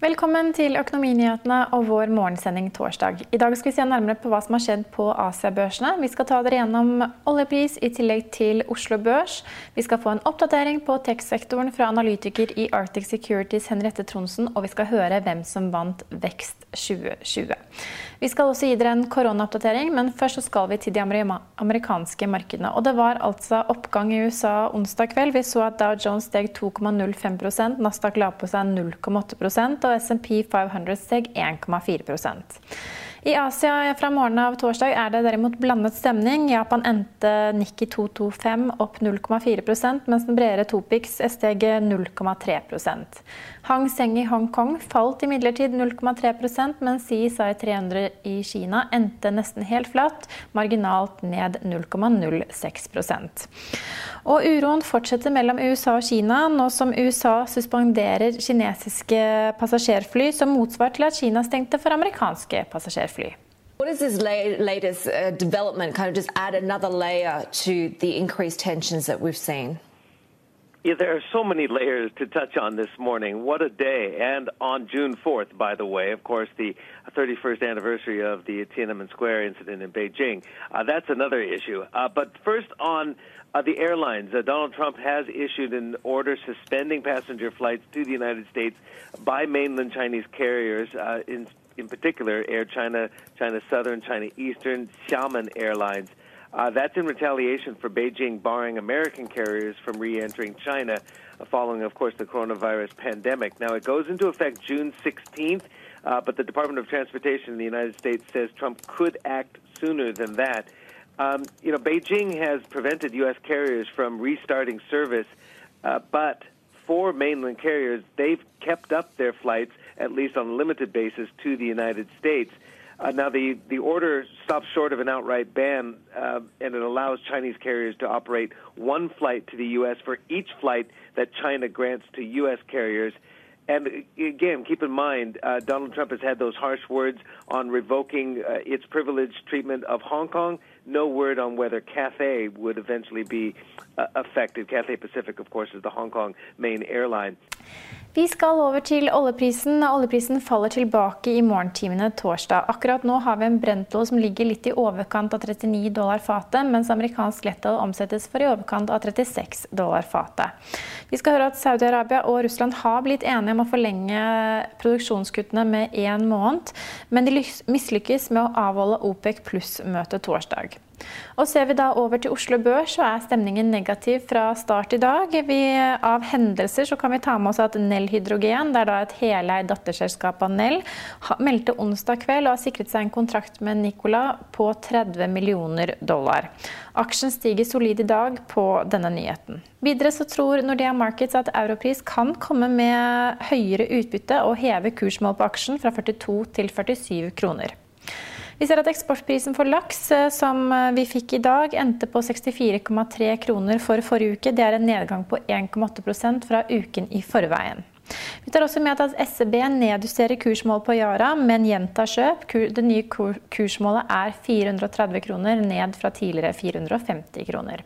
Velkommen til Økonominyhetene og vår morgensending torsdag. I dag skal vi se nærmere på hva som har skjedd på Asiabørsene. Vi skal ta dere gjennom oljepris i tillegg til Oslo Børs. Vi skal få en oppdatering på tech-sektoren fra analytiker i Arctic Securities Henriette Tronsen, og vi skal høre hvem som vant Vekst 2020. Vi skal også gi dere en koronaoppdatering, men først så skal vi til de amerikanske markedene. Og det var altså oppgang i USA onsdag kveld. Vi så at Dow Jones steg 2,05% Nasdaq la på seg 0,8 og SMP 500 steg 1,4% i Asia fra morgenen av torsdag er det derimot blandet stemning. Japan endte Nikki 225 opp 0,4 mens den bredere Topix steg 0,3 Hang Seng i Hongkong falt imidlertid 0,3% mens CSI 300 i Kina endte nesten helt flatt, marginalt ned 0,06 Og uroen fortsetter mellom USA og Kina, nå som USA suspenderer kinesiske passasjerfly som motsvar til at Kina stengte for amerikanske passasjerfly. What does this latest uh, development kind of just add another layer to the increased tensions that we've seen? Yeah, there are so many layers to touch on this morning. What a day. And on June 4th, by the way, of course, the 31st anniversary of the Tiananmen Square incident in Beijing. Uh, that's another issue. Uh, but first, on uh, the airlines, uh, Donald Trump has issued an order suspending passenger flights to the United States by mainland Chinese carriers, uh, in in particular Air China, China Southern, China Eastern, Xiamen Airlines. Uh, that's in retaliation for Beijing barring American carriers from re entering China following, of course, the coronavirus pandemic. Now, it goes into effect June 16th, uh, but the Department of Transportation in the United States says Trump could act sooner than that. Um, you know, Beijing has prevented U.S. carriers from restarting service, uh, but for mainland carriers, they've kept up their flights at least on a limited basis, to the United States. Uh, now, the, the order stops short of an outright ban, uh, and it allows Chinese carriers to operate one flight to the U.S. for each flight that China grants to U.S. carriers. And again, keep in mind, uh, Donald Trump has had those harsh words on revoking uh, its privileged treatment of Hong Kong. No word on whether Cathay would eventually be uh, affected. Cathay Pacific, of course, is the Hong Kong main airline. Vi skal over til oljeprisen. Oljeprisen faller tilbake i morgentimene torsdag. Akkurat nå har vi en Brentol som ligger litt i overkant av 39 dollar fatet, mens amerikansk lettøl omsettes for i overkant av 36 dollar fatet. Vi skal høre at Saudi-Arabia og Russland har blitt enige om å forlenge produksjonskuttene med én måned, men de mislykkes med å avholde OPEC pluss-møtet torsdag. Og Ser vi da over til Oslo Børs, så er stemningen negativ fra start i dag. Vi, av hendelser så kan vi ta med oss at Nell Hydrogen, det er da et heleid datterselskap av Nell, meldte onsdag kveld og har sikret seg en kontrakt med Nicola på 30 millioner dollar. Aksjen stiger solid i dag på denne nyheten. Videre så tror Nordea Markets at Europris kan komme med høyere utbytte og heve kursmål på aksjen fra 42 til 47 kroner. Vi ser at eksportprisen for laks, eh, som eh, vi fikk i dag, endte på 64,3 kroner for forrige uke. Det er en nedgang på 1,8% fra uken i forveien. Vi tar også med at SEB nedjusterer kursmål på Yara, men gjentar kjøp. Det nye kursmålet er 430 kroner, ned fra tidligere 450 kroner.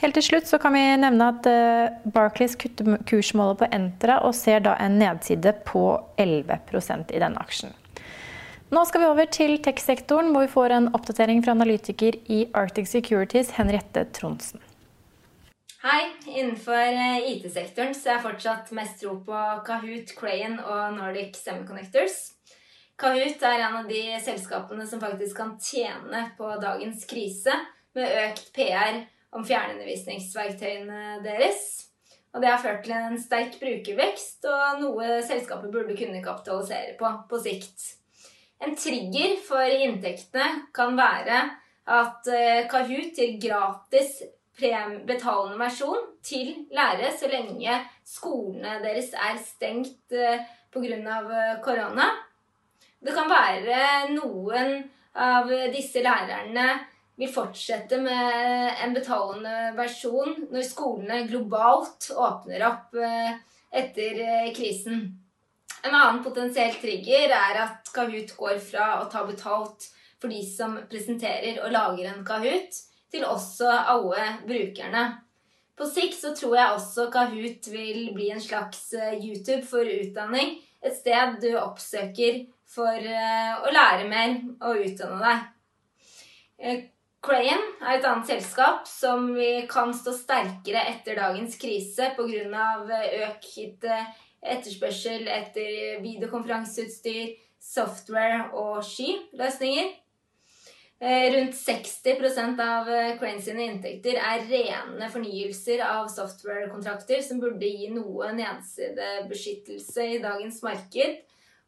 Helt til slutt kan vi nevne at eh, Barclays kutter kursmålet på Entra og ser da en nedside på 11% i denne aksjen. Nå skal vi over til tech-sektoren, hvor vi får en oppdatering fra analytiker i Arctic Securities, Henriette Tronsen. Hei. Innenfor eh, IT-sektoren så er jeg fortsatt mest tro på Kahoot, Crayon og Nordic Semiconnectors. Kahoot er en av de selskapene som faktisk kan tjene på dagens krise med økt PR om fjernundervisningsverktøyene deres. Og det har ført til en sterk brukervekst og noe selskapet burde kunne kapitalisere på på sikt. En trigger for inntektene kan være at eh, Kahoot gir gratis betalende versjon til lærere så lenge skolene deres er stengt eh, pga. Eh, korona. Det kan være noen av disse lærerne vil fortsette med en betalende versjon når skolene globalt åpner opp etter krisen. En annen potensiell trigger er at Kahoot går fra å ta betalt for de som presenterer og lager en Kahoot, til også alle brukerne. På sikt så tror jeg også Kahoot vil bli en slags eh, YouTube for utdanning. Et sted du oppsøker for eh, å lære mer og utdanne deg. Crayon er et annet selskap som vi kan stå sterkere etter dagens krise pga. økt etterspørsel etter videokonferanseutstyr, software og skyløsninger. Eh, rundt 60% av eh, Crane sine inntekter er rene fornyelser av software-kontrakter som burde gi noe nedsidebeskyttelse i dagens marked.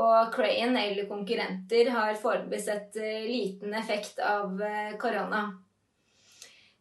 Og Crane eller konkurrenter har foreløpig sett eh, liten effekt av korona.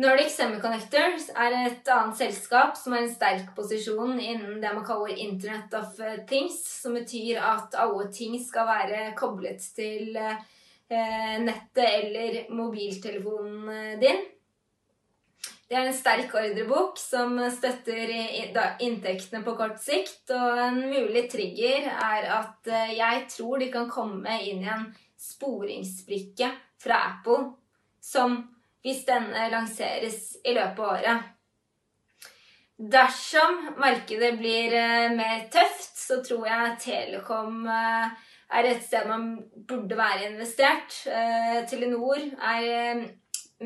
Nordic Semiconnectors er et annet selskap som har en sterk posisjon innen det man kaller Internet of Things, som betyr at alle ting skal være koblet til eh, nettet eller mobiltelefonen din. Det er en sterk ordrebok som støtter inntektene på kort sikt. Og en mulig trigger er at eh, jeg tror de kan komme inn i en sporingsbrikke fra Apple som hvis denne lanseres i løpet av året. Dersom markedet blir eh, mer tøft, så tror jeg Telekom eh, er et sted man burde være investert. Eh, Telenor er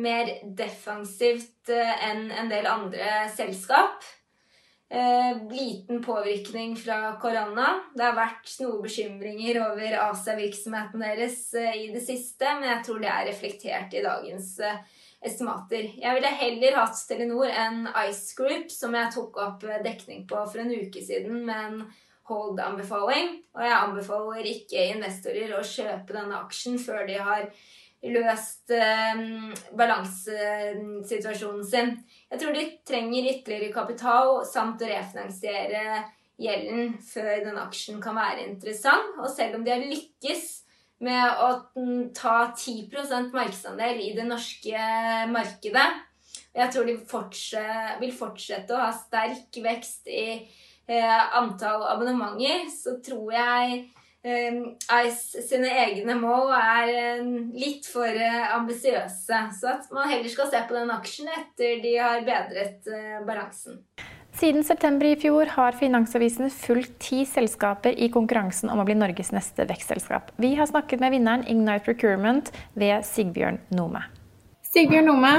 mer defensivt enn en del andre selskap. liten påvirkning fra korona. Det har vært noen bekymringer over Asia-virksomheten deres i det siste, men jeg tror det er reflektert i dagens estimater. Jeg ville heller hatt Telenor enn Ice Group, som jeg tok opp dekning på for en uke siden med en hold-anbefaling. Og jeg anbefaler ikke investorer å kjøpe denne aksjen før de har løst eh, balansesituasjonen sin. Jeg tror de trenger ytterligere kapital samt å refinansiere gjelden før den aksjen kan være interessant. Og selv om de har lykkes med å ta 10% markedsandel i det norske markedet. Jeg tror de fortsatt, vil fortsette å ha sterk vekst i eh, antall abonnementer. Så tror jeg eh, Ice sine egne mål er eh, litt for eh, ambisiøse. Så at man heller skal se på den aksjen etter de har bedret eh, balansen. Siden september i fjor har Finansavisen fulgt ti selskaper i konkurransen om å bli Norges neste vekstselskap. Vi har snakket med vinneren Ignite Procurement ved Sigbjørn Nome. Sigbjørn Nome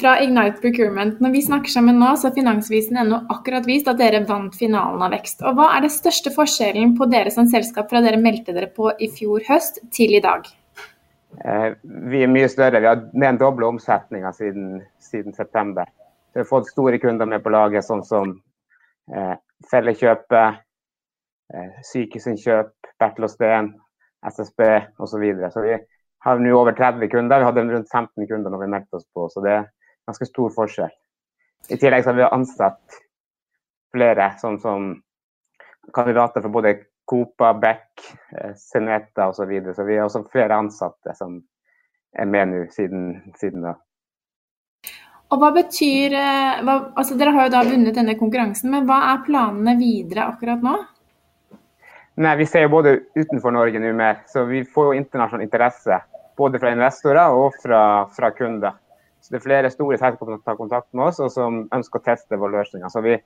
fra Ignite Procurement. Når vi snakker sammen nå, så har Finansavisen ennå akkurat vist at dere vant finalen av vekst. Og Hva er den største forskjellen på dere som selskap fra dere meldte dere på i fjor høst til i dag? Eh, vi er mye større. Vi har mer enn doble omsetninga siden, siden september. Vi har fått store kunder med på laget, sånn som eh, Fellekjøpet, eh, Sykehusinnkjøp, Bertel og Steen, SSB osv. Så, videre. så vi har nå over 30 kunder. Vi hadde rundt 15 kunder når vi meldte oss på, så det er ganske stor forskjell. I tillegg har vi ansatt flere sånn som kandidater for både Copa, Beck, eh, Seneta osv. Så, videre. så vi har også flere ansatte som er med nå siden, siden da. Og hva betyr eh, hva, altså Dere har jo da vunnet denne konkurransen, men hva er planene videre akkurat nå? Nei, Vi ser jo både utenfor Norge nå mer, så vi får jo internasjonal interesse. Både fra investorer og fra, fra kunder. Så Det er flere store selskaper som tar kontakt med oss og som ønsker å teste våre løsninger. Så vi,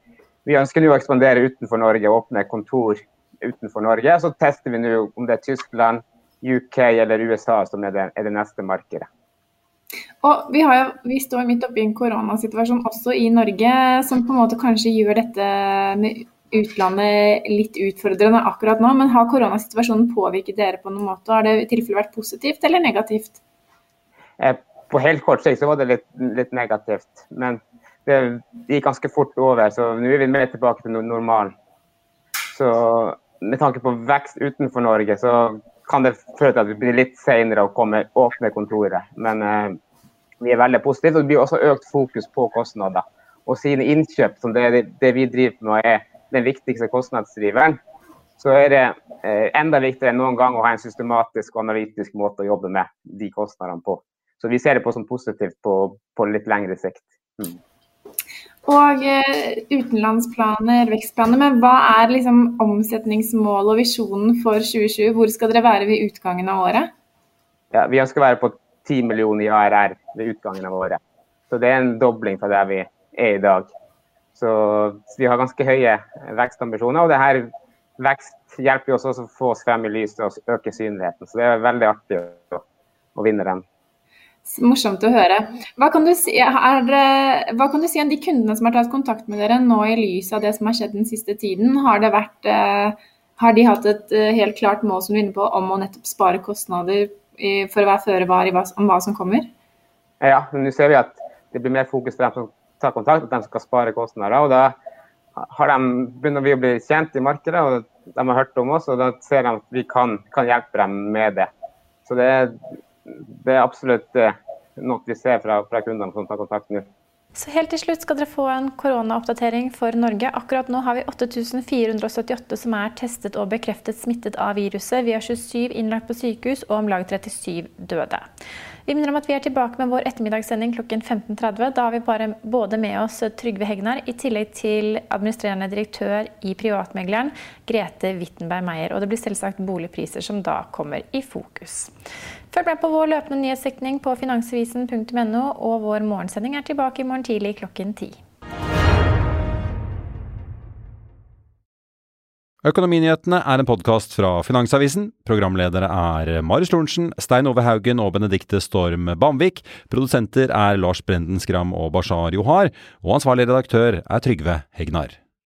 vi ønsker nå å ekspandere utenfor Norge og åpne kontor utenfor Norge. Så tester vi nå om det er Tyskland, UK eller USA som er det, er det neste markedet. Og vi, jo, vi, står midt oppi en koronasituasjon også i Norge, som på en måte kanskje gjør dette med utlandet litt utfordrende akkurat nå. Men har koronasituasjonen påvirket dere på noen måte? Har det i tilfelle vært positivt eller negativt? Eh, på helt kort sikt så var det litt, litt, negativt. Men det gikk ganske fort over, så nå er vi mer tilbake til normalen. Så med tanke på vekst utenfor Norge, så kan det føre til at vi blir litt senere å komme, åpne kontoret. Men eh, vi er veldig positive. og Det blir også økt fokus på kostnader. Og sine innkjøp, som det, det vi driver med, er den viktigste kostnadsdriveren, så er det eh, enda viktigere enn noen gang å ha en systematisk og analytisk måte å jobbe med de kostnadene på. Så vi ser det på som positivt på, på litt lengre sikt. Mm. Og eh, utenlandsplaner, vekstplaner. Men hva er liksom omsetningsmålet og visjonen for 2020? Hvor skal dere være ved utgangen av året? Ja, vi ønsker å være på 10 millioner i ARR ved utgangen av året. Så det er en dobling fra der vi er i dag. Så vi har ganske høye vekstambisjoner. Og det her vekst hjelper jo også å få oss frem i lyset og øke synligheten. Så det er veldig artig å, å vinne den. Morsomt å høre. Hva kan, si, er, hva kan, du si, om de kundene som har tatt kontakt med dere nå i lys av det som har skjedd den siste tiden? Har, vært, uh, har de hatt et uh, helt klart mål som du er inne på, om å nettopp spare kostnader for å være føre var om hva som kommer? Ja, men nå ser vi at det blir mer fokus på dem som tar kontakt, at de skal spare kostnader. og da har de, begynner vi å bli kjent i markedet, og de har hørt om oss. og Da ser de at vi kan, kan hjelpe dem med det. Så det, det er absolutt eh, noe vi ser fra, fra kundene som tar kontakt nå. Så helt til slutt skal dere få en koronaoppdatering for Norge. Akkurat nå har vi 8478 som er testet og bekreftet smittet av viruset. Vi har 27 innlagt på sykehus og om lag 37 døde. Vi minner om at vi er tilbake med vår ettermiddagssending klokken 15.30. Da har vi bare både med oss Trygve Hegnar i tillegg til administrerende direktør i Privatmegleren, Grete Wittenberg Meyer. Og det blir selvsagt boligpriser som da kommer i fokus. Følg med på vår løpende nyhetsdekning på finansavisen.no, og vår morgensending er tilbake i morgen tidlig klokken ti. Økonominyhetene er en podkast fra Finansavisen. Programledere er Marius Lorentzen, Stein Ove Haugen og Benedikte Storm Bamvik. Produsenter er Lars Brenden Skram og Bashar Johar. Og ansvarlig redaktør er Trygve Hegnar.